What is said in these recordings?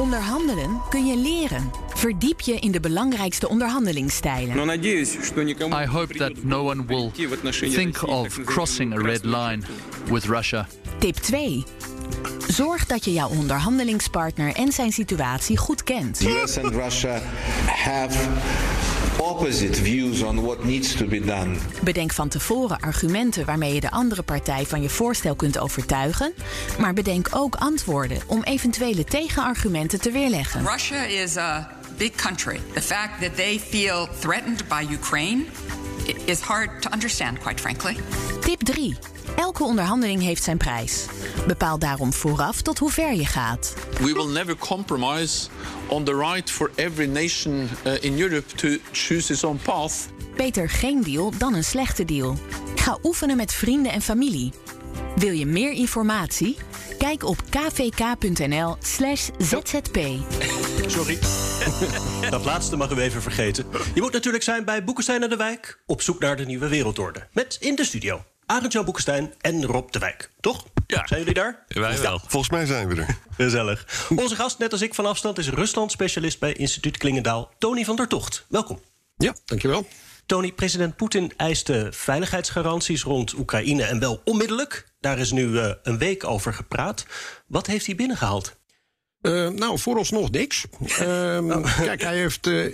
Onderhandelen kun je leren. Verdiep je in de belangrijkste onderhandelingsstijlen. I hope that no one will think of crossing a red line with Russia. Tip 2. Zorg dat je jouw onderhandelingspartner en zijn situatie goed kent. US and Russia have opposite views on what needs to be done. Bedenk van tevoren argumenten waarmee je de andere partij van je voorstel kunt overtuigen. Maar bedenk ook antwoorden om eventuele tegenargumenten te weerleggen. Russia is a big country. The fact that they feel threatened by Ukraine is hard to understand, quite frankly. Tip 3. Elke onderhandeling heeft zijn prijs. Bepaal daarom vooraf tot hoe ver je gaat. We will never compromise on the right for every nation uh, in Europe to choose its own path. Beter geen deal dan een slechte deal. Ga oefenen met vrienden en familie. Wil je meer informatie? Kijk op kvk.nl/slash zzp. Sorry. Dat laatste mag u even vergeten. Je moet natuurlijk zijn bij Boekenstein en de Wijk... op zoek naar de nieuwe wereldorde. Met in de studio Arend-Jan Boekenstein en Rob de Wijk. Toch? Ja. Zijn jullie daar? Wij wel. Volgens mij zijn we er. Gezellig. Onze gast, net als ik van afstand, is Rusland-specialist bij Instituut Klingendaal... Tony van der Tocht. Welkom. Ja, dankjewel. Tony, president Poetin eiste veiligheidsgaranties rond Oekraïne... en wel onmiddellijk. Daar is nu eh, een week over gepraat. Wat heeft hij binnengehaald? Eh, nou, vooralsnog niks. Ehm, Kijk, hij heeft, eh,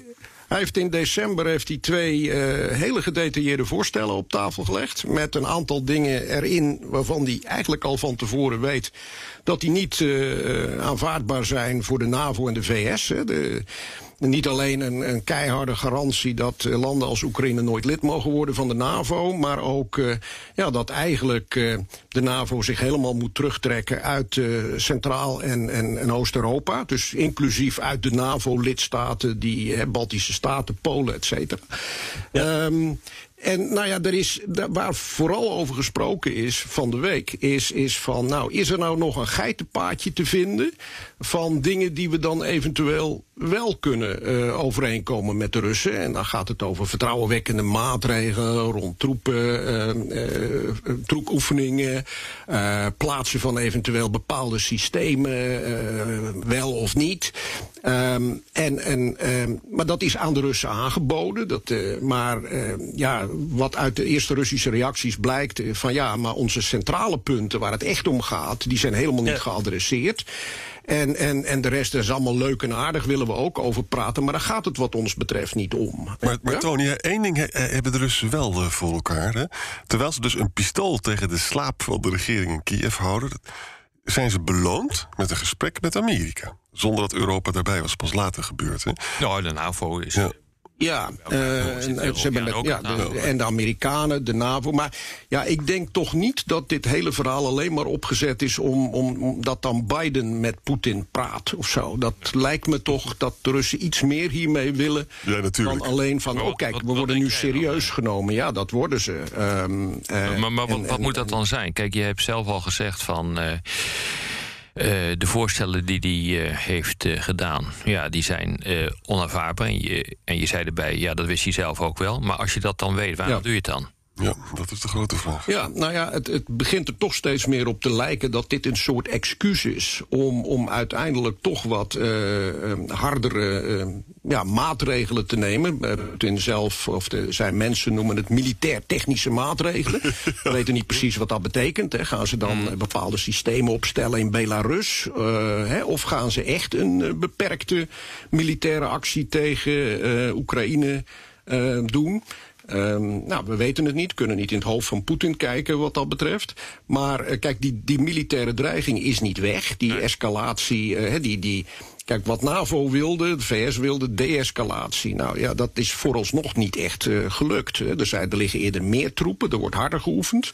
hij heeft in december heeft hij twee eh, hele gedetailleerde voorstellen op tafel gelegd. Met een aantal dingen erin waarvan hij eigenlijk al van tevoren weet dat die niet eh, aanvaardbaar zijn voor de NAVO en de VS. Hè. De, niet alleen een, een keiharde garantie dat eh, landen als Oekraïne nooit lid mogen worden van de NAVO, maar ook eh, ja, dat eigenlijk eh, de NAVO zich helemaal moet terugtrekken uit Centraal- en, en, en Oost-Europa. Dus inclusief uit de NAVO-lidstaten, die hè, Baltische Staten, Polen, et cetera. Ehm, en nou ja, er is, waar vooral over gesproken is van de week, is, is van, nou, is er nou nog een geitenpaadje te vinden van dingen die we dan eventueel wel kunnen eh, overeenkomen met de Russen? En dan gaat het over vertrouwenwekkende maatregelen rond troepen, eh, plaatsen van eventueel bepaalde systemen, wel of niet. Ehm, en, en, ehm, maar dat is aan de Russen aangeboden. Dat, maar eh, ja, wat uit de eerste Russische reacties blijkt... eh, van ja, maar onze centrale punten waar het echt om gaat... die zijn helemaal niet geadresseerd. En, en, en de rest is allemaal leuk en aardig, willen we ook over praten... maar daar gaat het wat ons betreft niet om. Maar, maar Ja? Tony, hè, één ding he- hebben de Russen wel eh, voor elkaar. Hè? Terwijl ze dus een pistool tegen de slaap van de regering in Kiev houden... zijn ze beloond met een gesprek met Amerika. Zonder dat Europa daarbij was, pas later gebeurd. Hè? Nou, de NAVO is... Ja. Ja, eh, en, zitten en ze hebben met, ja, de, en de Amerikanen, de NAVO. Maar ja, ik denk toch niet dat dit hele verhaal alleen maar opgezet is om, om, om dat dan Biden met Poetin praat of zo. Dat lijkt me toch dat de Russen iets meer hiermee willen Ja, natuurlijk. dan alleen van, oh kijk, we worden nu serieus genomen. Ja, dat worden ze. Ehm, eh, maar maar wat, en- wat en- moet dat dan zijn? Kijk, je hebt zelf al gezegd van. eh, eh, de voorstellen die hij eh, heeft eh, gedaan, ja, die zijn eh, onaanvaardbaar. En je, en je zei erbij, ja, dat wist hij zelf ook wel. Maar als je dat dan weet, waarom Ja. doe je het dan? Ja, dat is de grote vraag. Ja, nou ja, het, het begint er toch steeds meer op te lijken dat dit een soort excuus is om, om uiteindelijk toch wat eh, hardere eh, ja, maatregelen te nemen. Putin zelf, of de, zijn mensen noemen het militair-technische maatregelen. We weten niet precies wat dat betekent. Hè. Gaan ze dan eh, bepaalde systemen opstellen in Belarus? hè, of gaan ze echt een beperkte militaire actie tegen Oekraïne doen? Ehm, nou, we weten het niet, kunnen niet in het hoofd van Poetin kijken wat dat betreft. Maar eh, kijk, die, die militaire dreiging is niet weg. Die escalatie, eh, die, die, kijk, wat NAVO wilde, de VS wilde, de-escalatie. Nou ja, dat is vooralsnog niet echt eh, gelukt. Hè. Er, zijn, er liggen eerder meer troepen, er wordt harder geoefend.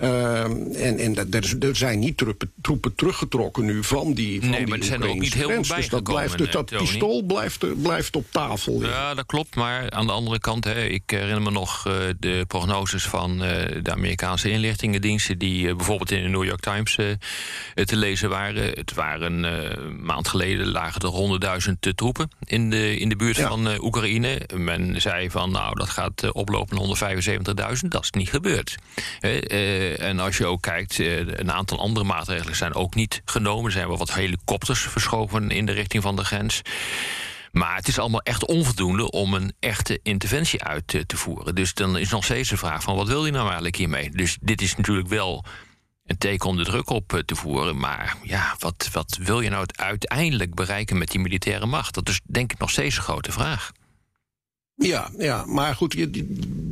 Ehm, en en er, er, zijn niet troepen, troepen, teruggetrokken nu van die van Nee, maar er zijn er ook niet heel veel bij Dus dat, blijft, dus dat pistool blijft, blijft op tafel. Ja, dat klopt. Maar aan de andere kant, hè, ik herinner me nog uh, de prognoses van uh, de Amerikaanse inlichtingendiensten... die uh, bijvoorbeeld in de New York Times te lezen waren. Het waren een maand geleden lagen er 100.000 troepen in de, in de buurt ja. van Oekraïne. Men zei van, nou, dat gaat oplopen naar 175.000. Dat is niet gebeurd. En als je ook kijkt, een aantal andere maatregelen zijn ook niet genomen. Er zijn wel wat helikopters verschoven in de richting van de grens. Maar het is allemaal echt onvoldoende om een echte interventie uit te, voeren. Dus dan is nog steeds de vraag van wat wil je nou eigenlijk hiermee? Dus dit is natuurlijk wel een teken om de druk op te voeren. Maar ja, wat, wat wil je nou uiteindelijk bereiken met die militaire macht? Dat is denk ik nog steeds een grote vraag. Ja, ja, maar goed, je,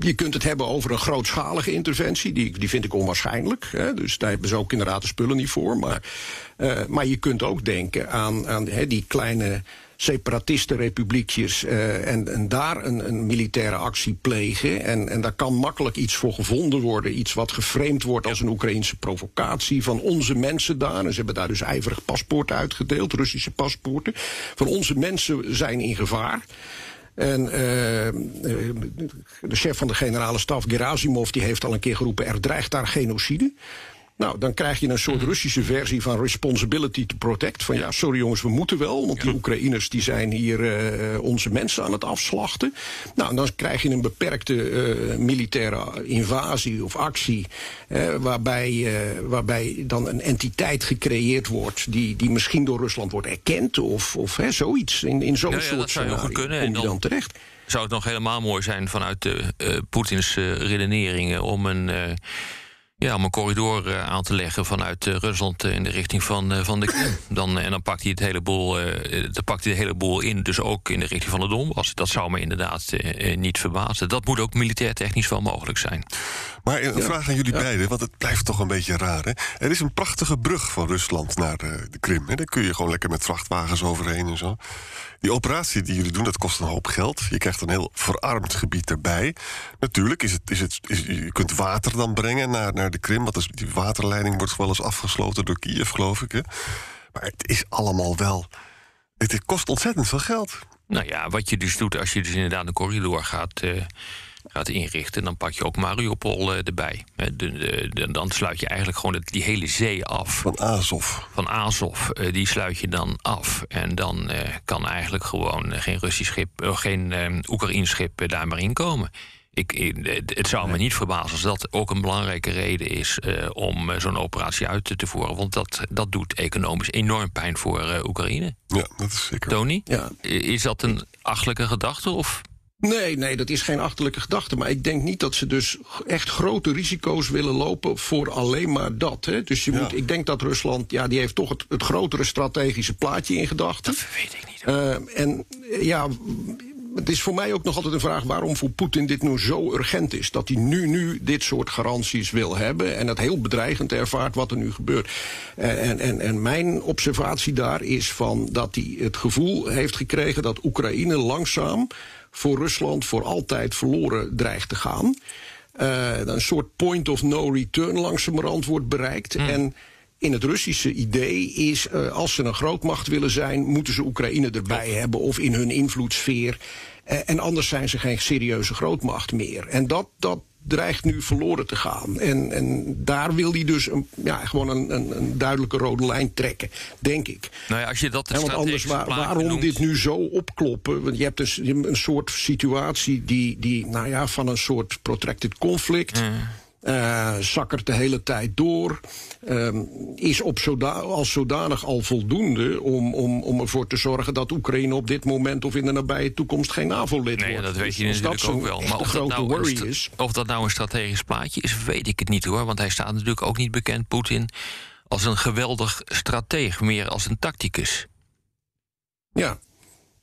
je kunt het hebben over een grootschalige interventie. Die, die vind ik onwaarschijnlijk. Hè, dus daar hebben ze ook inderdaad de spullen niet voor. Maar, uh, maar je kunt ook denken aan, aan hè, die kleine separatistenrepubliekjes uh, en, en daar een, een militaire actie plegen. En, en daar kan makkelijk iets voor gevonden worden. Iets wat geframed wordt als een Oekraïnse provocatie van onze mensen daar. En ze hebben daar dus ijverig paspoorten uitgedeeld, Russische paspoorten. Van onze mensen zijn in gevaar. En uh, de chef van de generale staf, Gerasimov, die heeft al een keer geroepen... er dreigt daar genocide. Nou, dan krijg je een soort Russische versie van responsibility to protect. Van ja, sorry jongens, we moeten wel. Want die Oekraïners die zijn hier uh, onze mensen aan het afslachten. Nou, dan krijg je een beperkte uh, militaire invasie of actie. Uh, waarbij, waarbij dan een entiteit gecreëerd wordt. Die, die misschien door Rusland wordt erkend. Of, of hè, zoiets. In, in zo'n ja, ja, soort dat zou kunnen. en dan, dan terecht. Zou het nog helemaal mooi zijn vanuit de, Poetins redeneringen om een ja, om een corridor uh, aan te leggen vanuit uh, Rusland uh, in de richting van, van de Krim. Dan, en dan pakt hij, het hele boel, dan pakt hij de hele boel in, dus ook in de richting van de Donbass. Dat zou me inderdaad niet verbazen. Dat moet ook militair technisch wel mogelijk zijn. Maar een ja. vraag aan jullie ja. beiden, want het blijft toch een beetje raar. Hè? Er is een prachtige brug van Rusland naar de, de Krim. Hè? Daar kun je gewoon lekker met vrachtwagens overheen en zo. Die operatie die jullie doen, dat kost een hoop geld. Je krijgt een heel verarmd gebied erbij. Natuurlijk is het, is het, is, je kunt water dan brengen naar, naar de Krim. Want die waterleiding wordt wel eens afgesloten door Kiev, geloof ik. Hè? Maar het is allemaal wel... Het kost ontzettend veel geld. Nou ja, wat je dus doet als je dus inderdaad een corridor gaat... Uh gaat inrichten, dan pak je ook Mariupol uh, erbij. De, de, de, dan sluit je eigenlijk gewoon die hele zee af. Van Azov. Van Azov, uh, die sluit je dan af. En dan kan eigenlijk gewoon geen Russisch schip, geen Oekraïns schip daar maar inkomen. Ik, het zou me niet verbazen als dat ook een belangrijke reden is om zo'n operatie uit te voeren. Want dat, dat doet economisch enorm pijn voor Oekraïne. Ja, dat is zeker. Tony, ja. is dat een achtelijke gedachte? Of? Nee, nee, dat is geen achterlijke gedachte. Maar ik denk niet dat ze dus echt grote risico's willen lopen voor alleen maar dat. Hè. Dus je ja. moet, ik denk dat Rusland, ja, die heeft toch het, het grotere strategische plaatje in gedachten. Dat weet ik niet. Uh, en ja, het is voor mij ook nog altijd een vraag waarom voor Poetin dit nu zo urgent is. Dat hij nu, nu dit soort garanties wil hebben en het heel bedreigend ervaart wat er nu gebeurt. En, en, en mijn observatie daar is van dat hij het gevoel heeft gekregen dat Oekraïne langzaam voor Rusland voor altijd verloren dreigt te gaan. Uh, een soort point of no return langzamerhand wordt bereikt. Hmm. En in het Russische idee is, uh, als ze een grootmacht willen zijn, moeten ze Oekraïne erbij hebben of in hun invloedssfeer. Uh, en anders zijn ze geen serieuze grootmacht meer. En dat, dat dreigt nu verloren te gaan. En, en daar wil hij dus een, ja, gewoon een, een, een duidelijke rode lijn trekken, denk ik. Nou ja, als je dat ja, want anders, waar, waarom noemt... dit nu zo opkloppen? Want je hebt dus een soort situatie die, die nou ja, van een soort protracted conflict... Mm. Uh, zakkert de hele tijd door. Uh, is op zoda als zodanig al voldoende om, om, om ervoor te zorgen dat Oekraïne op dit moment of in de nabije toekomst geen NAVO-lid nee, wordt. dat weet je dus natuurlijk ook wel. Maar of dat, nou worry een is. of dat nou een strategisch plaatje is, weet ik het niet hoor. Want hij staat natuurlijk ook niet bekend, Poetin, als een geweldig strateeg, meer als een tacticus. Ja,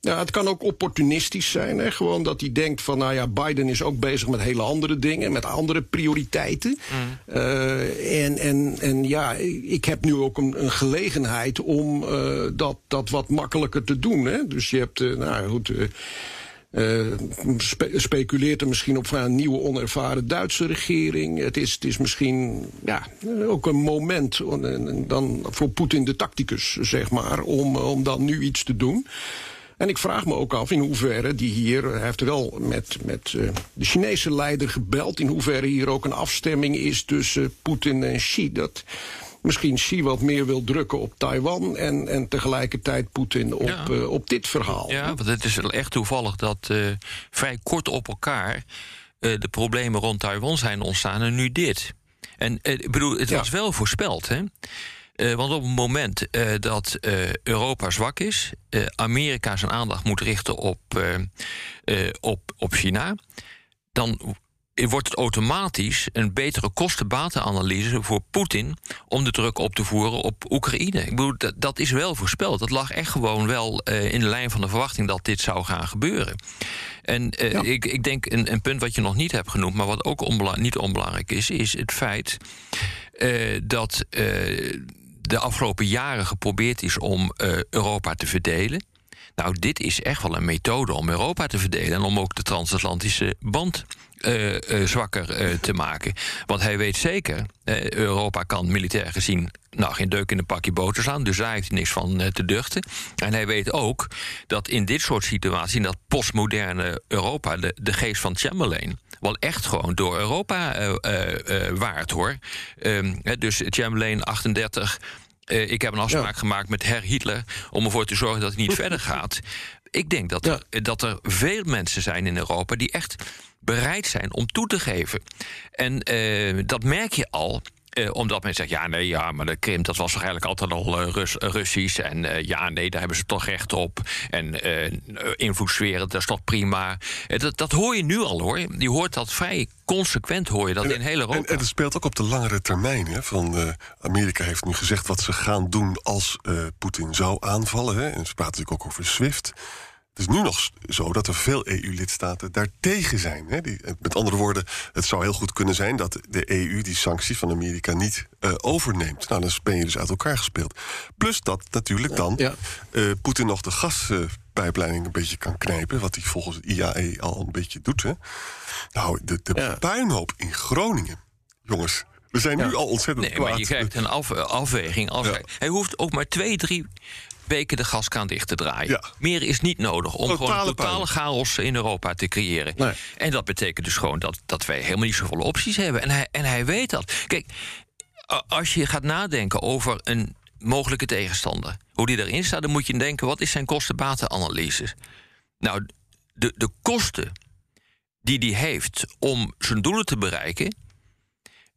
ja, het kan ook opportunistisch zijn. Hè? Gewoon dat hij denkt van, nou ja, Biden is ook bezig met hele andere dingen, met andere prioriteiten. Mm. Uh, en, en, en ja, ik heb nu ook een, een gelegenheid om uh, dat, dat wat makkelijker te doen. Hè? Dus je hebt, uh, nou goed. Uh, spe speculeert er misschien op een nieuwe onervaren Duitse regering. Het is, het is misschien ja, ook een moment dan voor Poetin de tacticus, zeg maar, om, om dan nu iets te doen. En ik vraag me ook af in hoeverre die hier, hij heeft wel met, met uh, de Chinese leider gebeld, in hoeverre hier ook een afstemming is tussen Poetin en Xi. Dat misschien Xi wat meer wil drukken op Taiwan en, en tegelijkertijd Poetin op, ja. uh, op dit verhaal. Ja, want het is echt toevallig dat uh, vrij kort op elkaar de problemen rond Taiwan zijn ontstaan en nu dit. En ik bedoel, het ja. was wel voorspeld, hè? Uh, want op het moment uh, dat uh, Europa zwak is, Amerika zijn aandacht moet richten op, op, op China, dan wordt het automatisch een betere kostenbatenanalyse voor Poetin om de druk op te voeren op Oekraïne. Ik bedoel, dat, dat is wel voorspeld. Dat lag echt gewoon wel in de lijn van de verwachting dat dit zou gaan gebeuren. En ja. ik, ik denk een, een, punt wat je nog niet hebt genoemd, maar wat ook onbelang, niet onbelangrijk is, is het feit dat de afgelopen jaren geprobeerd is om uh, Europa te verdelen. Nou, dit is echt wel een methode om Europa te verdelen en om ook de transatlantische band uh, uh, zwakker te maken. Want hij weet zeker, Europa kan militair gezien nou, geen deuk in een pakje boter slaan, dus daar heeft hij niks van te duchten. En hij weet ook dat in dit soort situaties, in dat postmoderne Europa, de, de geest van Chamberlain, wel echt gewoon door Europa waard hoor. Um, dus Chamberlain 38. Ik heb een afspraak ja. gemaakt met Herr Hitler om ervoor te zorgen dat het niet verder gaat. Ik denk dat er, ja. dat er veel mensen zijn in Europa die echt bereid zijn om toe te geven. En dat merk je al uh, omdat men zegt, ja, nee, ja, maar de Krim, dat was toch eigenlijk altijd al uh, Rus Russisch. En uh, ja, nee, daar hebben ze toch recht op. En invloedssferen, dat is toch prima. dat, dat hoor je nu al, hoor. Je hoort dat vrij consequent, hoor je dat en, in hele Europa. En, en het speelt ook op de langere termijn. Hè, van, Amerika heeft nu gezegd wat ze gaan doen als Poetin zou aanvallen. Hè, en ze praten natuurlijk ook over SWIFT. Het is nu nog zo dat er veel EU-lidstaten daartegen zijn. Hè? Die, met andere woorden, het zou heel goed kunnen zijn dat de EU die sancties van Amerika niet uh, overneemt. Nou, dan ben je dus uit elkaar gespeeld. Plus dat natuurlijk dan ja. uh, Poetin nog de gaspijpleiding een beetje kan knijpen, wat hij volgens het IAE al een beetje doet. Hè? Nou, de, de ja. puinhoop in Groningen, jongens. We zijn nu al ontzettend nee, maar je krijgt een af, afweging. Als hij, hij hoeft ook maar twee, drie weken de gaskraan dicht te draaien. Ja. Meer is niet nodig om totale gewoon totale chaos in Europa te creëren. Nee. En dat betekent dus gewoon dat, dat wij helemaal niet zoveel opties hebben. En hij, en hij weet dat. Kijk, als je gaat nadenken over een mogelijke tegenstander, hoe die erin staat, dan moet je denken: wat is zijn kosten-batenanalyse? Nou, de, de kosten die hij heeft om zijn doelen te bereiken,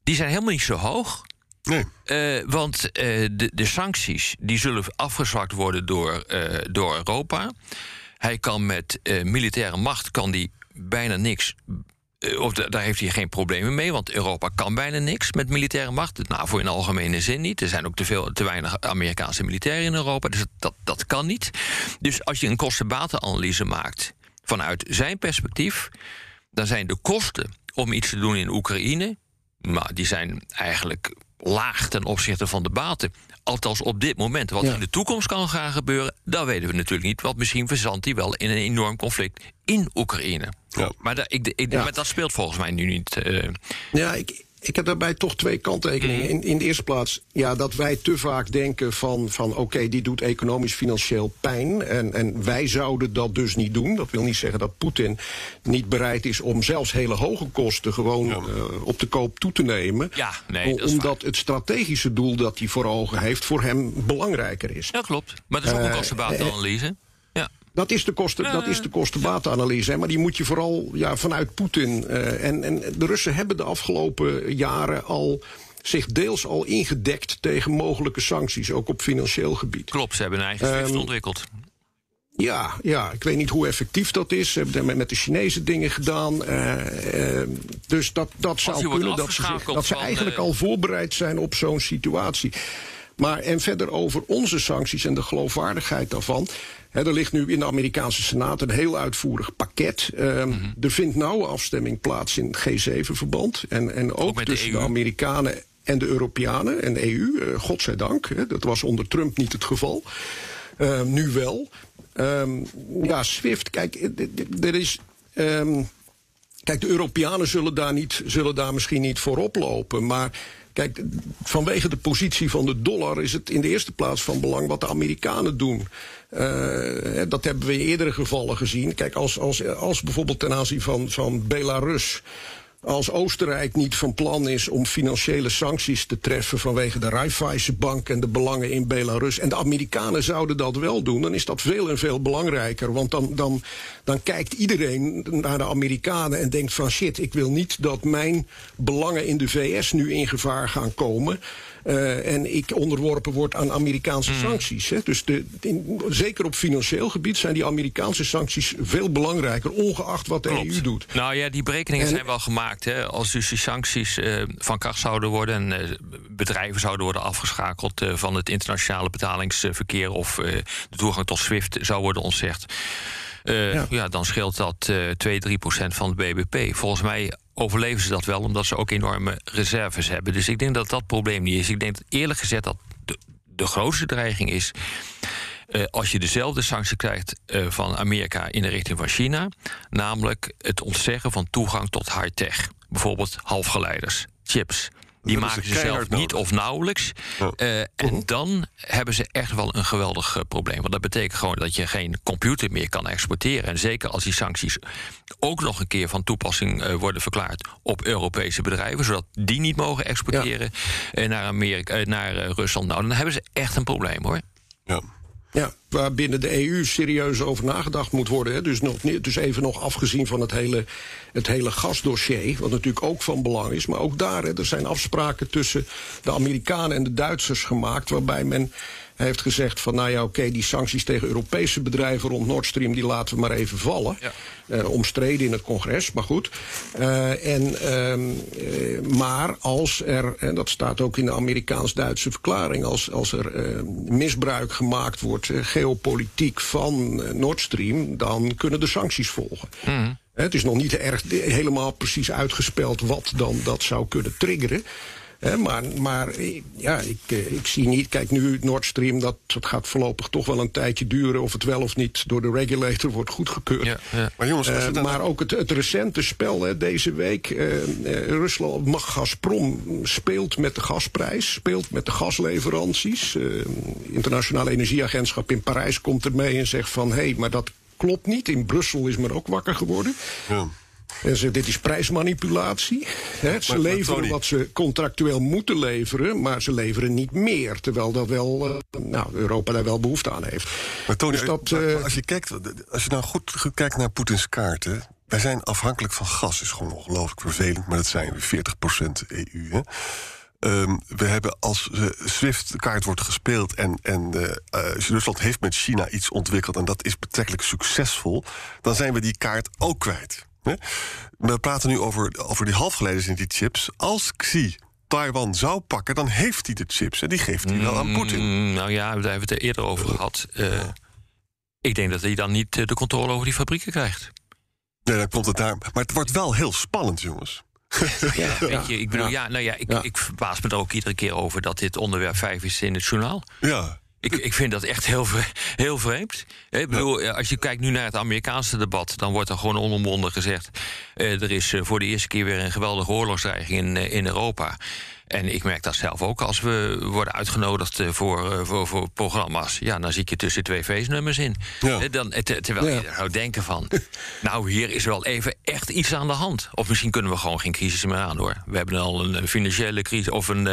die zijn helemaal niet zo hoog. Nee. Uh, want uh, de, de, sancties die zullen afgezwakt worden door, uh, door Europa. Hij kan met militaire macht kan die bijna niks. Of daar heeft hij geen problemen mee, want Europa kan bijna niks met militaire macht. De NAVO in algemene zin niet. Er zijn ook te, veel, te weinig Amerikaanse militairen in Europa, dus dat, dat kan niet. Dus als je een kostenbatenanalyse maakt vanuit zijn perspectief, dan zijn de kosten om iets te doen in Oekraïne, nou, die zijn eigenlijk laag ten opzichte van de baten. Althans op dit moment. Wat ja. in de toekomst kan gaan gebeuren, dat weten we natuurlijk niet. Want misschien verzandt hij wel in een enorm conflict in Oekraïne. Ja. Maar, dat, ik, ik, ja. maar dat speelt volgens mij nu niet. Uh... Ja, ik, ik heb daarbij toch twee kanttekeningen. In, in de eerste plaats, ja, dat wij te vaak denken van, van oké, okay, die doet economisch financieel pijn. En, en wij zouden dat dus niet doen. Dat wil niet zeggen dat Poetin niet bereid is om zelfs hele hoge kosten gewoon ja. uh, op de koop toe te nemen. Ja, nee, dat omdat het strategische doel dat hij voor ogen heeft voor hem belangrijker is. Ja, klopt. Maar dat is ook een kostenbatenanalyse. Dat is de, kosten, dat is de kostenbatenanalyse. Maar die moet je vooral ja, vanuit Poetin. Uh, en, en de Russen hebben de afgelopen jaren al zich deels al ingedekt tegen mogelijke sancties, ook op financieel gebied. Klopt, ze hebben een eigen SWIFT um, ontwikkeld. Ja, ja, ik weet niet hoe effectief dat is. Ze hebben met de Chinese dingen gedaan. Uh, uh, dus dat, dat zou kunnen dat ze, zich, dat ze eigenlijk al voorbereid zijn op zo'n situatie. Maar en verder over onze sancties en de geloofwaardigheid daarvan. He, er ligt nu in de Amerikaanse Senaat een heel uitvoerig pakket. Mm -hmm. Er vindt nauwe afstemming plaats in het G7-verband. En, en ook, ook tussen de, de, Amerikanen en de Europeanen en de EU. Uh, godzijdank. Dat was onder Trump niet het geval. Uh, nu wel. Ehm, ja, SWIFT, kijk, er is. Ehm, kijk, de Europeanen zullen daar, niet, zullen daar misschien niet voorop lopen. Maar Kijk, vanwege de positie van de dollar is het in de eerste plaats van belang wat de Amerikanen doen. Uh, dat hebben we in eerdere gevallen gezien. Kijk, als, als, als bijvoorbeeld ten aanzien van, van Belarus als Oostenrijk niet van plan is om financiële sancties te treffen vanwege de Raiffeisenbank en de belangen in Belarus, en de Amerikanen zouden dat wel doen, dan is dat veel en veel belangrijker. Want dan, dan, dan kijkt iedereen naar de Amerikanen en denkt van shit, ik wil niet dat mijn belangen in de VS nu in gevaar gaan komen. Uh, en ik onderworpen word aan Amerikaanse mm. sancties. Hè. Dus de, in, zeker op financieel gebied zijn die Amerikaanse sancties veel belangrijker, ongeacht wat de EU doet. Nou ja, die berekeningen zijn wel gemaakt. Hè. Als dus die sancties uh, van kracht zouden worden en uh, bedrijven zouden worden afgeschakeld van het internationale betalingsverkeer of de toegang tot SWIFT zou worden ontzegd. Ja. ja. dan scheelt dat 2, 3 procent van het BBP. Volgens mij overleven ze dat wel, omdat ze ook enorme reserves hebben. Dus ik denk dat dat probleem niet is. Ik denk eerlijk gezegd dat de, de grootste dreiging is. Uh, als je dezelfde sanctie krijgt uh, van Amerika in de richting van China, namelijk het ontzeggen van toegang tot high-tech, bijvoorbeeld halfgeleiders, chips. Die maken ze zelf niet of nauwelijks. Uh, en dan hebben ze echt wel een geweldig uh, probleem. Want dat betekent gewoon dat je geen computer meer kan exporteren. En zeker als die sancties ook nog een keer van toepassing uh, worden verklaard op Europese bedrijven, zodat die niet mogen exporteren ja. naar, Amerika, naar Rusland. Nou, dan hebben ze echt een probleem hoor. Ja. Ja, waar binnen de EU serieus over nagedacht moet worden. Hè. Dus, nog, dus even nog afgezien van het hele, het hele gasdossier, wat natuurlijk ook van belang is. Maar ook daar, hè, er zijn afspraken tussen de Amerikanen en de Duitsers gemaakt, waarbij men heeft gezegd van nou ja, oké, okay, die sancties tegen Europese bedrijven rond Nord Stream die laten we maar even vallen. Ja. Uh, omstreden in het congres, maar goed. Uh, en, uh, maar als er, en dat staat ook in de Amerikaans-Duitse verklaring, als, als er misbruik gemaakt wordt, geopolitiek van Nord Stream, dan kunnen de sancties volgen. Mm. Het is nog niet erg helemaal precies uitgespeld wat dan dat zou kunnen triggeren maar, maar ja, ik, eh, ik zie niet. Kijk, nu Nord Stream, dat, dat gaat voorlopig toch wel een tijdje duren. Of het wel of niet door de regulator wordt goedgekeurd. Ja, ja. Maar, jongens, uh, maar ook het, het recente spel hè, deze week. Uh, Rusland, mag Gazprom speelt met de gasprijs, speelt met de gasleveranties. Internationale Energieagentschap in Parijs komt ermee en zegt van hé, hey, maar dat klopt niet. In Brussel is men ook wakker geworden. Ja. Ze, dit is prijsmanipulatie. Ze leveren wat ze contractueel moeten leveren, maar ze leveren niet meer. Terwijl dat wel, uh, nou, Europa daar wel behoefte aan heeft. Maar Tony, dus dat, uh, als, je kijkt, als je nou goed, goed kijkt naar Poetins kaarten. Wij zijn afhankelijk van gas, is gewoon ongelooflijk vervelend, maar dat zijn we 40% EU. Hè? Um, we hebben als uh, SWIFT-kaart wordt gespeeld en, en uh, Rusland heeft met China iets ontwikkeld en dat is betrekkelijk succesvol, dan zijn we die kaart ook kwijt. We praten nu over, over die halfgeleiders in die chips. Als Xi Taiwan zou pakken, dan heeft hij de chips. En die geeft hij wel aan Poetin. Mm, nou ja, daar hebben we het er eerder over gehad. Uh, ik denk dat hij dan niet eh, de controle over die fabrieken krijgt. Nee, dan komt het daar. Maar het wordt wel heel spannend, jongens. Ja, weet je, ik bedoel, ja, nou ja, ik, ik verbaas me er ook iedere keer over dat dit onderwerp 5 is in het journaal. Ja. Ik, ik vind dat echt heel, heel vreemd. Ik bedoel, als je kijkt nu naar het Amerikaanse debat, dan wordt er gewoon onomwonden gezegd: uh, er is eh, voor de eerste keer weer een geweldige oorlogsdreiging in, uh, in Europa. En ik merk dat zelf ook als we worden uitgenodigd voor, voor, voor programma's. Ja, dan zie ik je tussen twee feestnummers in. Ja. Dan, terwijl ja. je zou denken van... nou, hier is wel even echt iets aan de hand. Of misschien kunnen we gewoon geen crisis meer aan, hoor. We hebben al een financiële crisis of een,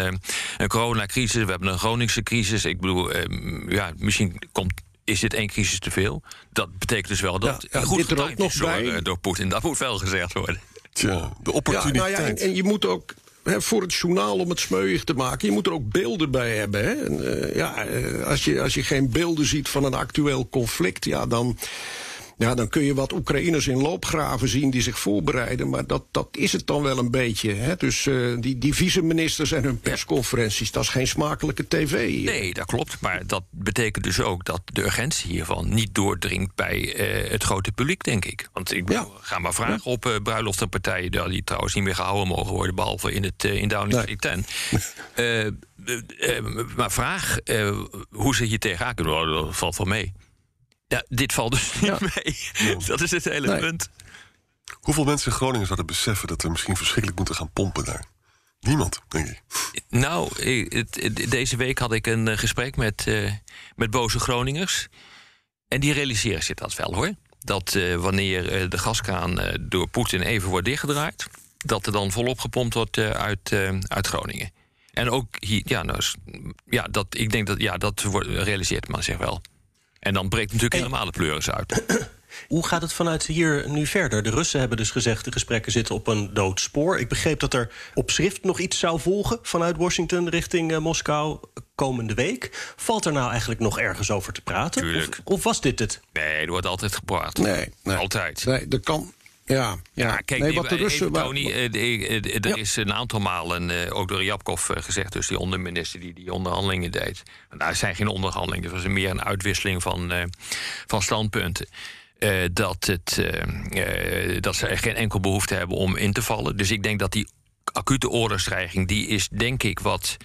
een coronacrisis. We hebben een Groningse crisis. Ik bedoel, ja, misschien komt is dit één crisis te veel? Dat betekent dus wel dat ja, ja, goed er ook nog door, bij. door Poetin. Dat moet wel gezegd worden. Tja, de opportuniteit. Ja, nou ja, en, en, je moet ook voor het journaal om het smeuig te maken. Je moet er ook beelden bij hebben. Hè? En, uh, ja, als, je, als je geen beelden ziet van een actueel conflict, ja, dan. Ja, dan kun je wat Oekraïners in loopgraven zien die zich voorbereiden. Maar dat, dat is het dan wel een beetje. Hè? Dus uh, die, die vice-ministers en hun persconferenties, dat is geen smakelijke tv. Nee, dat klopt. Maar dat betekent dus ook dat de urgentie hiervan niet doordringt bij uh, het grote publiek, denk ik. Want ik ja. ga maar vragen ja. op uh, bruiloftenpartijen, die trouwens niet meer gehouden mogen worden, behalve in, het, in Downing Street nee. 10. maar vraag hoe ze hier tegenaan kunnen, dat valt wel mee. Ja, dit valt dus niet mee. Dat is het hele Nee. punt. Hoeveel mensen in Groningen zouden beseffen dat we misschien verschrikkelijk moeten gaan pompen daar? Niemand, denk ik. Nou, deze week had ik een eh, gesprek met, eh, met boze Groningers. En die realiseren zich dat wel hoor. Dat eh, wanneer eh, de gaskraan eh, door Poetin even wordt dichtgedraaid, dat er dan volop gepompt wordt eh, uit, eh, uit Groningen. En ook hier, ja, nou, ja, dat, ik denk dat ja, dat wordt, realiseert man zich wel. En dan breekt natuurlijk helemaal de pleuris uit. Hoe gaat het vanuit hier nu verder? De Russen hebben dus gezegd de gesprekken zitten op een dood spoor. Ik begreep dat er op schrift nog iets zou volgen vanuit Washington richting eh, Moskou komende week. Valt er nou eigenlijk nog ergens over te praten? Tuurlijk. Of, of was dit het? Nee, er wordt altijd gepraat. Nee, nee. Altijd. Nee, dat kan. Ja, ja. Kijk, nee, wat de Russen. Tony, eh, eh, er Ja. is een aantal malen, eh, ook door Japkov gezegd, dus die onderminister die die onderhandelingen deed. Nou, er zijn geen onderhandelingen, het was meer een uitwisseling van, eh, van standpunten. Dat, het, dat ze er geen enkel behoefte hebben om in te vallen. Dus ik denk dat die acute oorlogsdreiging, die is denk ik wat,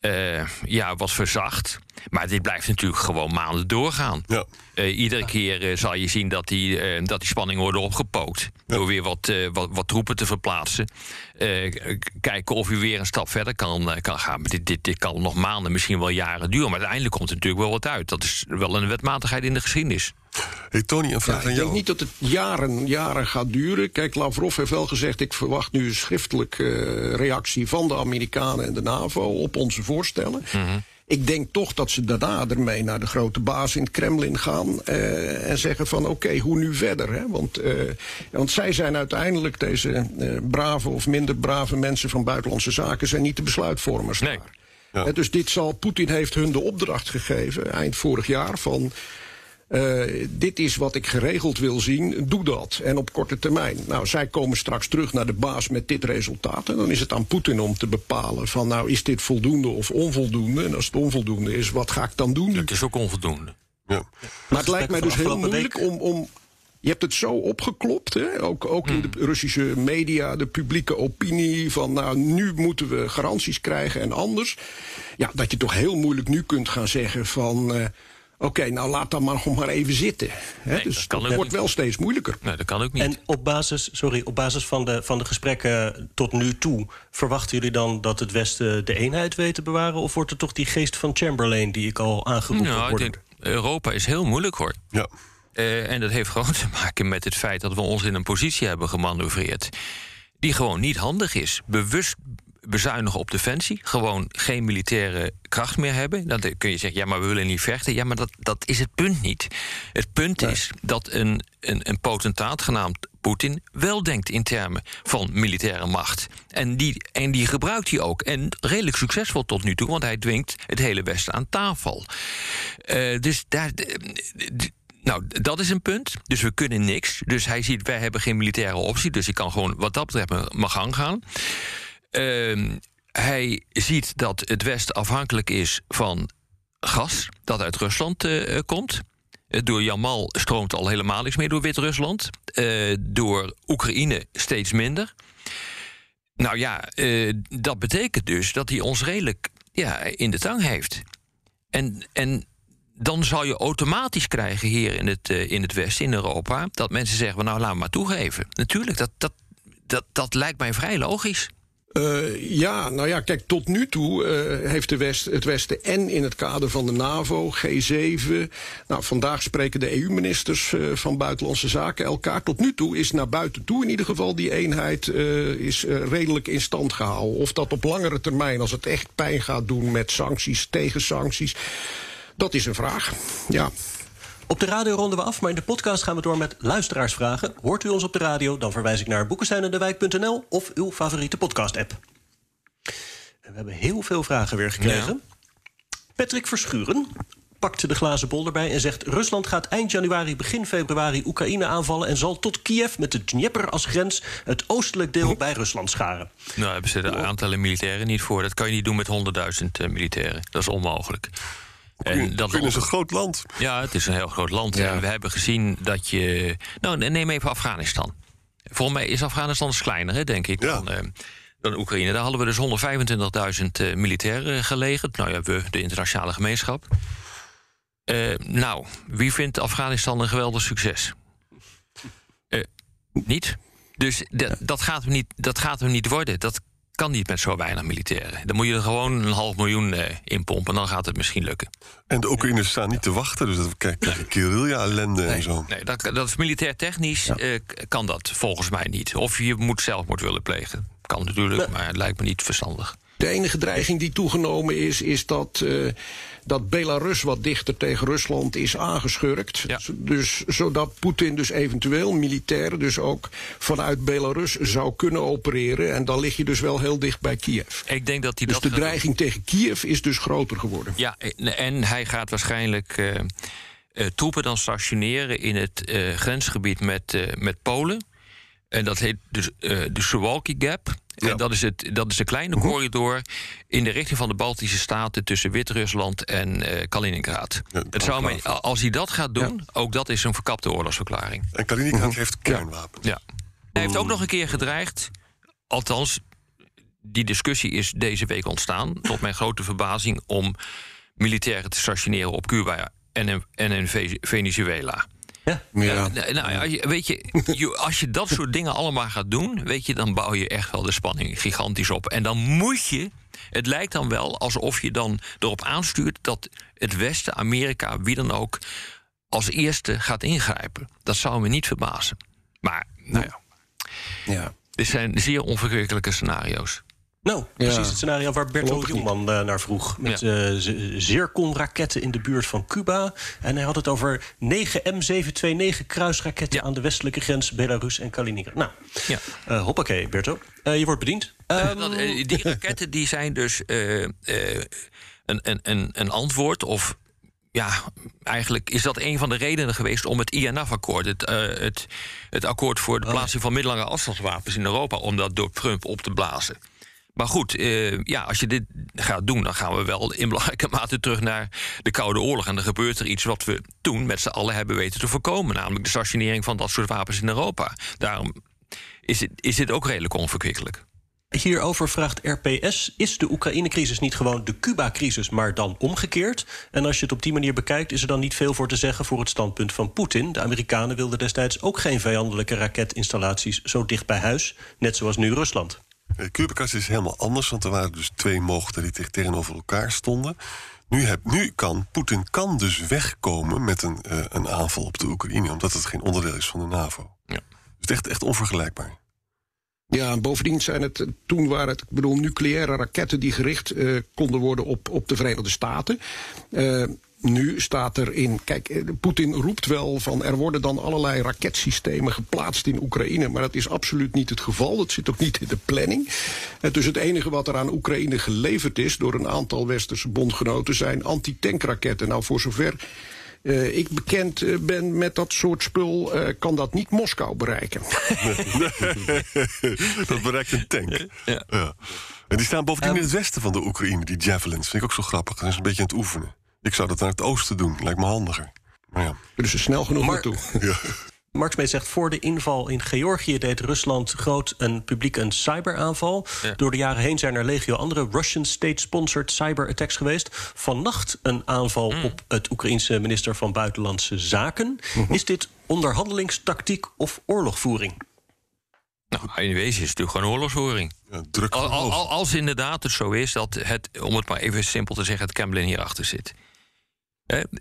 eh, ja, wat verzacht. Maar dit blijft natuurlijk gewoon maanden doorgaan. Ja. Eh, iedere keer eh, zal je zien dat die, dat die spanningen worden opgepookt. Door weer wat, wat, wat troepen te verplaatsen. Kijken of u weer een stap verder kan, kan gaan. Maar dit, dit, dit kan nog maanden, misschien wel jaren duren. Maar uiteindelijk komt er natuurlijk wel wat uit. Dat is wel een wetmatigheid in de geschiedenis. Hey Tony, een vraag Ja, aan ik jou. denk niet dat het jaren, jaren gaat duren. Kijk, Lavrov heeft wel gezegd... ik verwacht nu een schriftelijke eh, reactie van de Amerikanen en de NAVO... op onze voorstellen. Ik denk toch dat ze daarna ermee naar de grote baas in het Kremlin gaan... eh, en zeggen van oké, hoe nu verder? Hè? Want, eh, want zij zijn uiteindelijk, deze eh, brave of minder brave mensen... van buitenlandse zaken, zijn niet de besluitvormers Nee. daar. Ja. Dus dit zal, Poetin heeft hun de opdracht gegeven, eind vorig jaar... van eh, dit is wat ik geregeld wil zien, doe dat. En op korte termijn. Nou, zij komen straks terug naar de baas met dit resultaat. En dan is het aan Poetin om te bepalen van nou, is dit voldoende of onvoldoende? En als het onvoldoende is, wat ga ik dan doen? Het is ook onvoldoende. Ja. Maar het lijkt mij dus heel moeilijk week. om, om. Je hebt het zo opgeklopt, hè? ook, ook in de Russische media, de publieke opinie. van nou, nu moeten we garanties krijgen en anders. Ja, dat je toch heel moeilijk nu kunt gaan zeggen van. eh, Oké, nou laat dan maar nog maar even zitten. Hè? Nee, dus dat kan het ook wordt niet. wel steeds moeilijker. Nee, dat kan ook niet. En op basis, sorry, op basis van, de, van de gesprekken tot nu toe... verwachten jullie dan dat het Westen de eenheid weet te bewaren... of wordt er toch die geest van Chamberlain die ik al aangeroepen nou, denk, Europa is heel moeilijk hoor. ja. Eh, en dat heeft gewoon te maken met het feit dat we ons in een positie hebben gemanoeuvreerd. die gewoon niet handig is. Bewust bezuinigen op defensie. Gewoon geen militaire kracht meer hebben. Dan kun je zeggen, ja, maar we willen niet vechten. Ja, maar dat, dat is het punt niet. Het punt is dat een, een, een potentaat genaamd Poetin wel denkt in termen van militaire macht. En die, en die gebruikt hij ook. En redelijk succesvol tot nu toe, want hij dwingt het hele Westen aan tafel. Eh, dus daar. nou, dat is een punt. Dus we kunnen niks. Dus hij ziet, wij hebben geen militaire optie. Dus ik kan gewoon wat dat betreft mijn gang gaan. Ehm, hij ziet dat het Westen afhankelijk is van gas dat uit Rusland eh, eh, komt. Eh, Door Jamal stroomt al helemaal niks meer door Wit-Rusland. Door Oekraïne steeds minder. Nou ja, dat betekent dus dat hij ons redelijk ja, in de tang heeft. En, en dan zal je automatisch krijgen hier in het, in het Westen, in Europa, dat mensen zeggen: Nou, laat maar toegeven. Natuurlijk, dat, dat, dat, dat lijkt mij vrij logisch. Eh, ja, nou ja, kijk, tot nu toe eh, heeft de West, het Westen en in het kader van de NAVO, G7. Nou, vandaag spreken de EU-ministers eh, van Buitenlandse Zaken elkaar. Tot nu toe is naar buiten toe in ieder geval die eenheid is, redelijk in stand gehouden. Of dat op langere termijn, als het echt pijn gaat doen met sancties, tegen sancties, dat is een vraag. Ja. Op de radio ronden we af, maar in de podcast gaan we door met luisteraarsvragen. Hoort u ons op de radio, dan verwijs ik naar boekensteinendewijk.nl of uw favoriete podcast-app. En we hebben heel veel vragen weer gekregen. Patrick Verschuren pakt de glazen bol erbij en zegt... Rusland gaat eind januari, begin februari Oekraïne aanvallen... en zal tot Kiev met de Dnieper als grens het oostelijk deel bij Rusland scharen. Nou, hebben ze de aantallen militairen niet voor. Dat kan je niet doen met 100.000 eh, militairen. Dat is onmogelijk. En dat is een groot land. Ja, het is een heel groot land. Ja. En we hebben gezien dat je. Nou, neem even Afghanistan. Volgens mij is Afghanistan eens kleiner, hè, denk ik, Ja. dan, eh, dan Oekraïne. Daar hadden we dus 125.000 eh, militairen gelegerd. Nou ja, we, de internationale gemeenschap. Uh, nou, wie vindt Afghanistan een geweldig succes? Niet. Dus dat, gaat hem niet, dat gaat hem niet worden. Dat kan niet met zo weinig militairen. Dan moet je er gewoon een half miljoen uh, in pompen. Dan gaat het misschien lukken. En de Oekraïners staan niet te wachten. Dus dat krijg je guerrilla-ellende nee, en zo. Nee, dat, dat is militair technisch ja. kan dat volgens mij niet. Of je moet zelfmoord willen plegen. Kan natuurlijk, maar het lijkt me niet verstandig. De enige dreiging die toegenomen is, is dat, uh, dat Belarus wat dichter tegen Rusland is aangeschurkt. Ja. Dus zodat Poetin dus eventueel militair dus ook vanuit Belarus zou kunnen opereren. En dan lig je dus wel heel dicht bij Kiev. Ik denk dat hij dus dat de dreiging tegen Kiev is dus groter geworden. Ja, en hij gaat waarschijnlijk uh, uh, troepen dan stationeren in het grensgebied met, met Polen. En dat heet dus de Suwalki Gap. Ja. En dat is, het, dat is een kleine -huh. corridor in de richting van de Baltische Staten tussen Wit-Rusland en uh, Kaliningrad. Ja, het zou mij, als hij dat gaat doen, ja. ook dat is een verkapte oorlogsverklaring. En Kaliningrad uh -huh. heeft kernwapens. Ja. Hij heeft ook nog een keer gedreigd, althans, die discussie is deze week ontstaan, tot mijn grote verbazing, om militairen te stationeren op Cuba en in, en in Venezuela. Ja. ja. Nou, weet je, als je dat soort dingen allemaal gaat doen, weet je, dan bouw je echt wel de spanning gigantisch op. En dan moet je. Het lijkt dan wel alsof je dan erop aanstuurt dat het Westen, Amerika, wie dan ook, als eerste gaat ingrijpen. Dat zou me niet verbazen. Maar, nou ja. ja. Dit zijn zeer onverkwikkelijke scenario's. Nou, precies ja. het scenario waar Berto Hielman uh, naar vroeg. Met ja. uh, Zircon-raketten in de buurt van Cuba. En hij had het over 9 M729 kruisraketten... Ja. aan de westelijke grens Belarus en Kaliningrad. Nou, ja. uh, hoppakee, Berto. je wordt bediend. Um... Dat, die raketten die zijn dus een, een, een, een antwoord... of ja, eigenlijk is dat een van de redenen geweest om het INF-akkoord, het, uh, het, het akkoord voor de plaatsing van middellange afstandswapens in Europa, om dat door Trump op te blazen. Maar goed, uh, ja, als je dit gaat doen, dan gaan we wel in belangrijke mate terug naar de Koude Oorlog. En dan gebeurt er iets wat we toen met z'n allen hebben weten te voorkomen, namelijk de stationering van dat soort wapens in Europa. Daarom is dit, is dit ook redelijk onverkwikkelijk. Hierover vraagt RPS: is de Oekraïne-crisis niet gewoon de Cuba-crisis, maar dan omgekeerd? En als je het op die manier bekijkt, is er dan niet veel voor te zeggen voor het standpunt van Poetin. De Amerikanen wilden destijds ook geen vijandelijke raketinstallaties zo dicht bij huis, net zoals nu Rusland. De Cuba-crisis is helemaal anders, want er waren dus twee mogelijkheden die tegenover elkaar stonden. Nu, heb, nu kan Poetin kan dus wegkomen met een, uh, een aanval op de Oekraïne, omdat het geen onderdeel is van de NAVO. Ja. Dus het is echt, echt onvergelijkbaar. Ja, en bovendien zijn het toen waren het, ik bedoel, nucleaire raketten die gericht uh, konden worden op, op de Verenigde Staten. Uh, nu staat er in. Kijk, Poetin roept wel van er worden dan allerlei raketsystemen geplaatst in Oekraïne. Maar dat is absoluut niet het geval. Dat zit ook niet in de planning. Dus het enige wat er aan Oekraïne geleverd is door een aantal westerse bondgenoten zijn antitankraketten. Nou, voor zover. Uh, ik bekend uh, ben met dat soort spul, uh, kan dat niet Moskou bereiken. dat bereikt een tank. Ja. ja. En die staan bovendien um, in het westen van de Oekraïne, die javelins. Vind ik ook zo grappig. Dat is een beetje aan het oefenen. Ik zou dat naar het oosten doen. Lijkt me handiger. Maar ja. Dus er snel genoeg naartoe. Ja. Mark Smeet zegt, voor de inval in Georgië deed Rusland groot en publiek een cyberaanval. Ja. Door de jaren heen zijn er legio andere Russian state-sponsored cyberattacks geweest. Vannacht een aanval Mm. op het Oekraïense minister van Buitenlandse Zaken. Is dit onderhandelingstactiek of oorlogvoering? Nou, in wezen is het natuurlijk gewoon oorlogsvoering. Ja, druk Al- al- verhoogd. al- als inderdaad het zo is dat het, om het maar even simpel te zeggen, het Kremlin hierachter zit.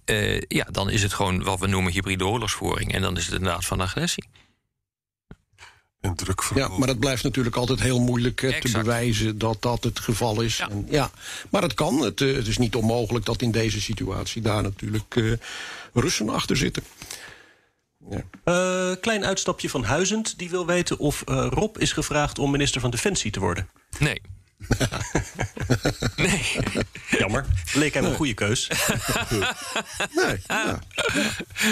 Eh, ja, dan is het gewoon wat we noemen hybride oorlogsvoering. En dan is het inderdaad van agressie. En druk Ja, maar dat blijft natuurlijk altijd heel moeilijk eh, te bewijzen dat dat het geval is. Ja. En, ja. Maar het kan. Het, eh, het is niet onmogelijk dat in deze situatie daar natuurlijk eh, Russen achter zitten. Ja. Eh, klein uitstapje van Huizend. Die wil weten of eh, Rob is gevraagd om minister van Defensie te worden. Nee. nee. Jammer. Leek hem een goede keus. Nee, ja.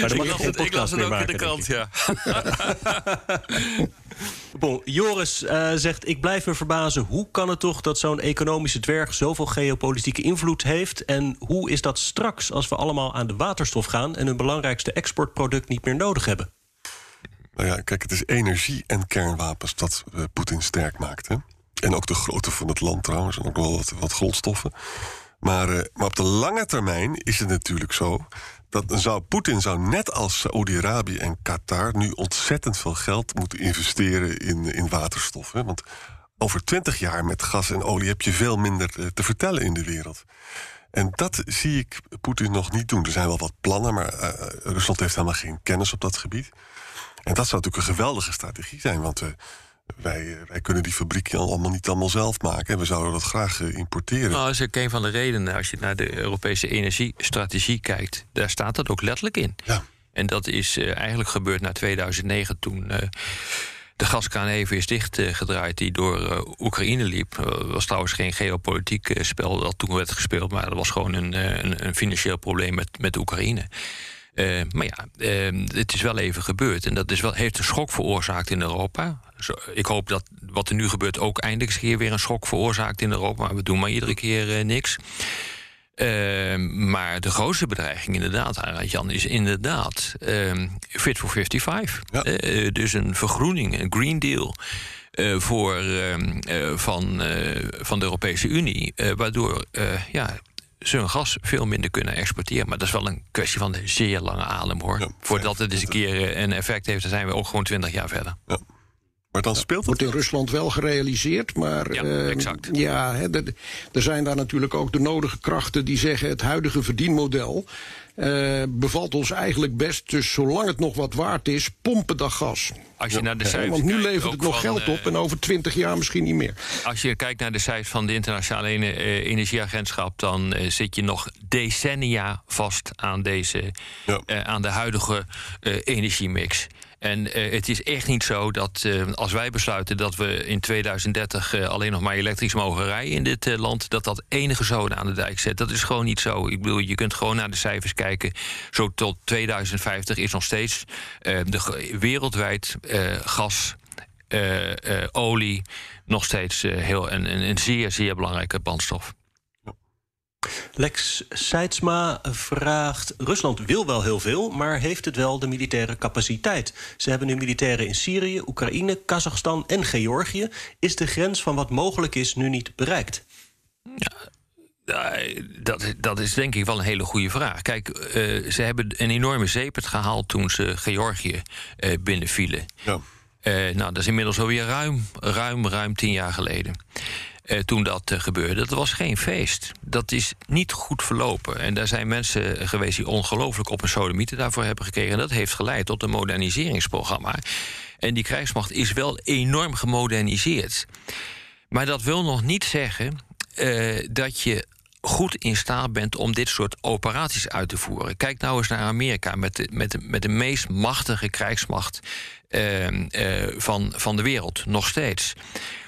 Maar dan mag Ik je las het, ik las podcast het meer ook in maken, de denk krant, ja. Bon, Joris eh, zegt: Ik blijf me verbazen. Hoe kan het toch dat zo'n economische dwerg zoveel geopolitieke invloed heeft? En hoe is dat straks als we allemaal aan de waterstof gaan en hun belangrijkste exportproduct niet meer nodig hebben? Nou ja, kijk, het is energie en kernwapens dat eh, Poetin sterk maakt. Hè? En ook de grootte van het land trouwens, en ook wel wat, grondstoffen. Maar, eh, maar op de lange termijn is het natuurlijk zo dat zou, Poetin zou net als Saoedi-Arabië en Qatar nu ontzettend veel geld moeten investeren in, in waterstof. Hè? Want over twintig jaar met gas en olie heb je veel minder eh, te vertellen in de wereld. En dat zie ik Poetin nog niet doen. Er zijn wel wat plannen, maar uh, Rusland heeft helemaal geen kennis op dat gebied. En dat zou natuurlijk een geweldige strategie zijn, want wij, wij, kunnen die fabriek allemaal niet allemaal zelf maken. En we zouden dat graag importeren. Nou, dat is ook een van de redenen. Als je naar de Europese energiestrategie kijkt, daar staat dat ook letterlijk in. Ja. En dat is eigenlijk gebeurd na 2009 toen de gaskraan even is dichtgedraaid die door uh, Oekraïne liep. Dat was trouwens geen geopolitiek uh, spel dat toen werd gespeeld, maar dat was gewoon een, een, een financieel probleem met, met Oekraïne. Uh, maar ja, het is wel even gebeurd. En dat is wel, heeft een schok veroorzaakt in Europa. Zo, ik hoop dat wat er nu gebeurt ook eindelijk eens keer weer een schok veroorzaakt in Europa. Maar we doen maar iedere keer niks. Uh, maar de grootste bedreiging inderdaad, Jan, is inderdaad uh, Fit for 55. Ja. Uh, dus een vergroening, een Green Deal... voor, van, van de Europese Unie, waardoor ja, ze hun gas veel minder kunnen exporteren. Maar dat is wel een kwestie van de zeer lange adem, hoor. Ja, Voordat het eens een keer een effect heeft, dan zijn we ook gewoon 20 jaar verder. Ja. Maar dan speelt het. Wordt in Rusland wel gerealiseerd, maar. Ja, uh, exact. Ja, he, er zijn daar natuurlijk ook de nodige krachten die zeggen: het huidige verdienmodel. Uh, bevalt ons eigenlijk best. Dus zolang het nog wat waard is, pompen dat gas. Als je naar de cijfers Want nu kijkt, levert het nog van, geld op en over twintig jaar misschien niet meer. Als je kijkt naar de cijfers van de Internationale uh, Energieagentschap, dan zit je nog decennia vast aan, deze, ja. uh, aan de huidige energiemix. En uh, het is echt niet zo dat uh, als wij besluiten dat we in 2030 uh, alleen nog maar elektrisch mogen rijden in dit land, dat dat enige zoden aan de dijk zet. Dat is gewoon niet zo. Ik bedoel, je kunt gewoon naar de cijfers kijken. Zo tot 2050 is nog steeds de, wereldwijd gas, olie nog steeds heel, een, een zeer, zeer belangrijke brandstof. Lex Seidsma vraagt: Rusland wil wel heel veel, maar heeft het wel de militaire capaciteit? Ze hebben nu militairen in Syrië, Oekraïne, Kazachstan en Georgië. Is de grens van wat mogelijk is nu niet bereikt? Ja, dat, dat is denk ik wel een hele goede vraag. Kijk, uh, ze hebben een enorme zeepert gehaald toen ze Georgië uh, binnenvielen. Ja. Uh, nou, dat is inmiddels alweer ruim, ruim, ruim tien jaar geleden. Uh, toen dat uh, gebeurde. Dat was geen feest. Dat is niet goed verlopen. En daar zijn mensen geweest die ongelooflijk op een sodomieten daarvoor hebben gekregen. En dat heeft geleid tot een moderniseringsprogramma. En die krijgsmacht is wel enorm gemoderniseerd. Maar dat wil nog niet zeggen uh, dat je goed in staat bent om dit soort operaties uit te voeren. Kijk nou eens naar Amerika met de, met de, met de meest machtige krijgsmacht van, van de wereld, nog steeds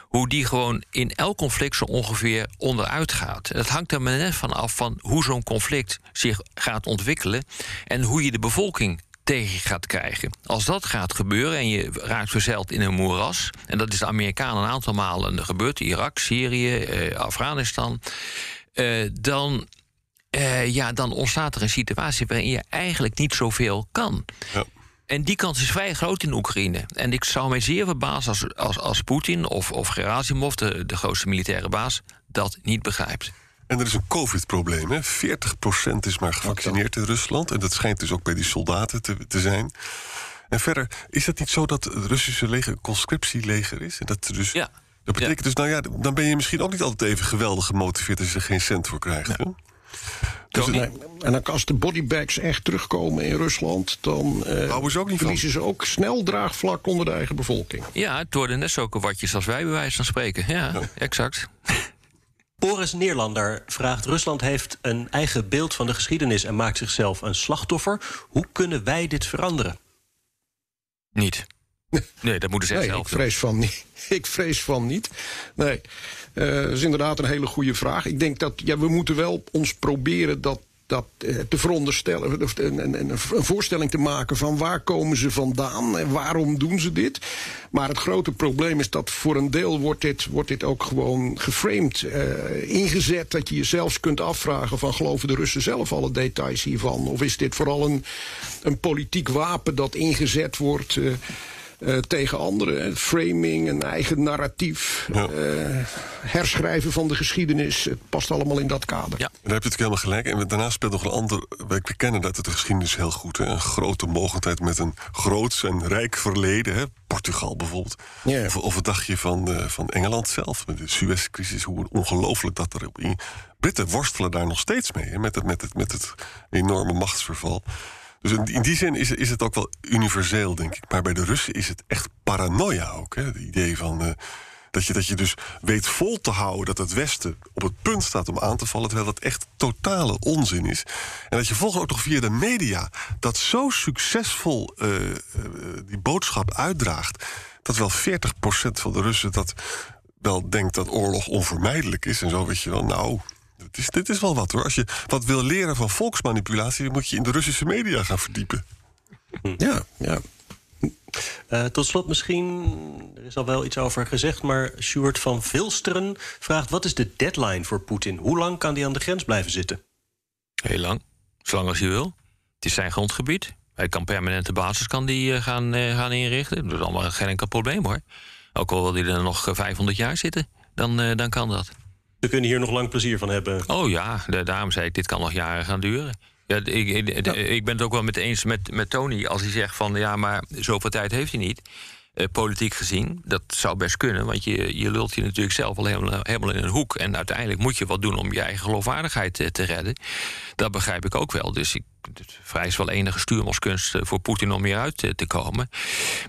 hoe die gewoon in elk conflict zo ongeveer onderuit gaat. Het hangt er maar net van af van hoe zo'n conflict zich gaat ontwikkelen en hoe je de bevolking tegen gaat krijgen. Als dat gaat gebeuren en je raakt verzeild in een moeras... en dat is de Amerikanen een aantal malen gebeurd... Irak, Syrië, eh, Afghanistan... Eh, dan, eh, ja, dan ontstaat er een situatie waarin je eigenlijk niet zoveel kan. Ja. En die kans is vrij groot in Oekraïne. En ik zou mij zeer verbazen als, als, als Poetin of, of Gerasimov, de, de grootste militaire baas, dat niet begrijpt. En er is een COVID-probleem. 40% is maar gevaccineerd in Rusland. En dat schijnt dus ook bij die soldaten te, te zijn. En verder, is het niet zo dat het Russische leger een conscriptieleger is? En dat dus. Ja. Dat betekent ja. dus, nou ja, dan ben je misschien ook niet altijd even geweldig gemotiveerd als je er geen cent voor krijgt. Ja. Dus en als de bodybags echt terugkomen in Rusland, dan ze ook niet verliezen ze ook snel draagvlak onder de eigen bevolking. Ja, het worden net zulke watjes als wij bij wijze van spreken. Ja, ja. exact. Boris Neerlander vraagt: Rusland heeft een eigen beeld van de geschiedenis en maakt zichzelf een slachtoffer. Hoe kunnen wij dit veranderen? Niet. Nee, dat moeten ze nee, zelf ik vrees doen. Van niet. Ik vrees van niet. Nee. Uh, dat is inderdaad een hele goede vraag. Ik denk dat ja, we moeten wel ons proberen dat dat uh, te veronderstellen, of een, een, voorstelling te maken van waar komen ze vandaan en waarom doen ze dit. Maar het grote probleem is dat voor een deel wordt dit, wordt dit ook gewoon geframed, uh, ingezet. Dat je je zelfs kunt afvragen van geloven de Russen zelf alle details hiervan? Of is dit vooral een, een politiek wapen dat ingezet wordt? Uh, tegen anderen. Framing, een eigen narratief, ja. uh, herschrijven van de geschiedenis. Het past allemaal in dat kader. Ja, daar heb je natuurlijk helemaal gelijk. En daarnaast speelt nog een ander. Wij kennen dat de geschiedenis heel goed. Hè? Een grote mogendheid met een groots en rijk verleden. Hè? Portugal bijvoorbeeld. Of, of het dagje van, uh, van Engeland zelf. Met de Suez-crisis. Hoe ongelooflijk dat er in. Britten worstelen daar nog steeds mee. Hè? Met, het, met, het, met het enorme machtsverval. Dus in, die zin is, is het ook wel universeel, denk ik. Maar bij de Russen is het echt paranoia ook. Hè? Het idee van. Uh, dat je, dat je dus weet vol te houden dat het Westen op het punt staat om aan te vallen, terwijl dat echt totale onzin is. En dat je volgens ook nog via de media dat zo succesvol uh, uh, die boodschap uitdraagt, dat wel 40% van de Russen dat wel denkt dat oorlog onvermijdelijk is. En zo weet je wel, nou, dit is, dit is wel wat hoor. Als je wat wil leren van volksmanipulatie, moet je in de Russische media gaan verdiepen. Ja, ja. Uh, tot slot misschien, er is al wel iets over gezegd... maar Sjoerd van Vilsteren vraagt... wat is de deadline voor Poetin? Hoe lang kan hij aan de grens blijven zitten? Heel lang. Zolang als hij wil. Het is zijn grondgebied. Hij kan permanente basis kan die, uh, gaan, uh, gaan inrichten. Dat is allemaal geen enkel probleem hoor. Ook al wil hij er nog 500 jaar zitten, dan, dan kan dat. We kunnen hier nog lang plezier van hebben. Oh ja, daarom zei ik, dit kan nog jaren gaan duren. Ja, ik, ik, ik, ben het ook wel met eens met, met Tony als hij zegt van ja, maar zoveel tijd heeft hij niet. Uh, politiek gezien, dat zou best kunnen, want je, je lult je natuurlijk zelf al helemaal, helemaal in een hoek. En uiteindelijk moet je wat doen om je eigen geloofwaardigheid te, te redden. Dat begrijp ik ook wel. Dus ik, het vereist wel enige stuurmanskunst voor Poetin om hieruit te, te komen.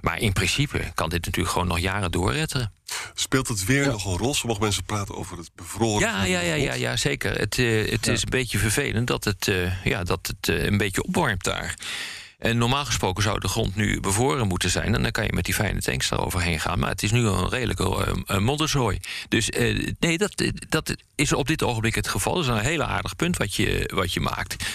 Maar in principe kan dit natuurlijk gewoon nog jaren doorretteren. Speelt het weer ja. nog een rol? Sommige mensen praten over het bevroren. Ja, ja, ja, ja, ja, zeker. Het, het ja. is een beetje vervelend dat het, ja, dat het een beetje opwarmt daar. En normaal gesproken zou de grond nu bevroren moeten zijn. En dan kan je met die fijne tanks eroverheen gaan. Maar het is nu een redelijke uh, modderzooi. Dus uh, nee, dat, dat is op dit ogenblik het geval. Dat is een heel aardig punt wat je, wat je maakt.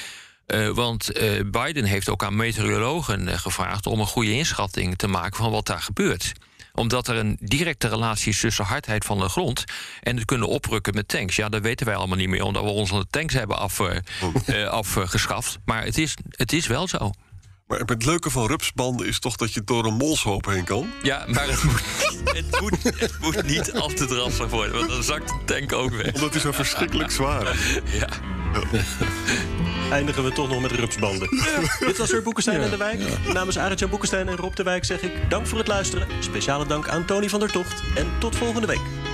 Uh, want Biden heeft ook aan meteorologen gevraagd om een goede inschatting te maken van wat daar gebeurt omdat er een directe relatie is tussen hardheid van de grond en het kunnen oprukken met tanks. Ja, dat weten wij allemaal niet meer, omdat we onze tanks hebben af, uh, afgeschaft. Maar het is, het is wel zo. Maar het leuke van rupsbanden is toch dat je door een molshoop heen kan? Ja, maar het moet, het moet, het moet niet al te drassig worden, want dan zakt de tank ook weg. Omdat hij zo verschrikkelijk zwaar is. Ja. ja. Eindigen we toch nog met rupsbanden. Ja. Dit was weer Boekenstein ja. en de Wijk. Ja. Namens Arend-Jan Boekenstein en Rob de Wijk zeg ik dank voor het luisteren. Speciale dank aan Tony van der Tocht. En tot volgende week.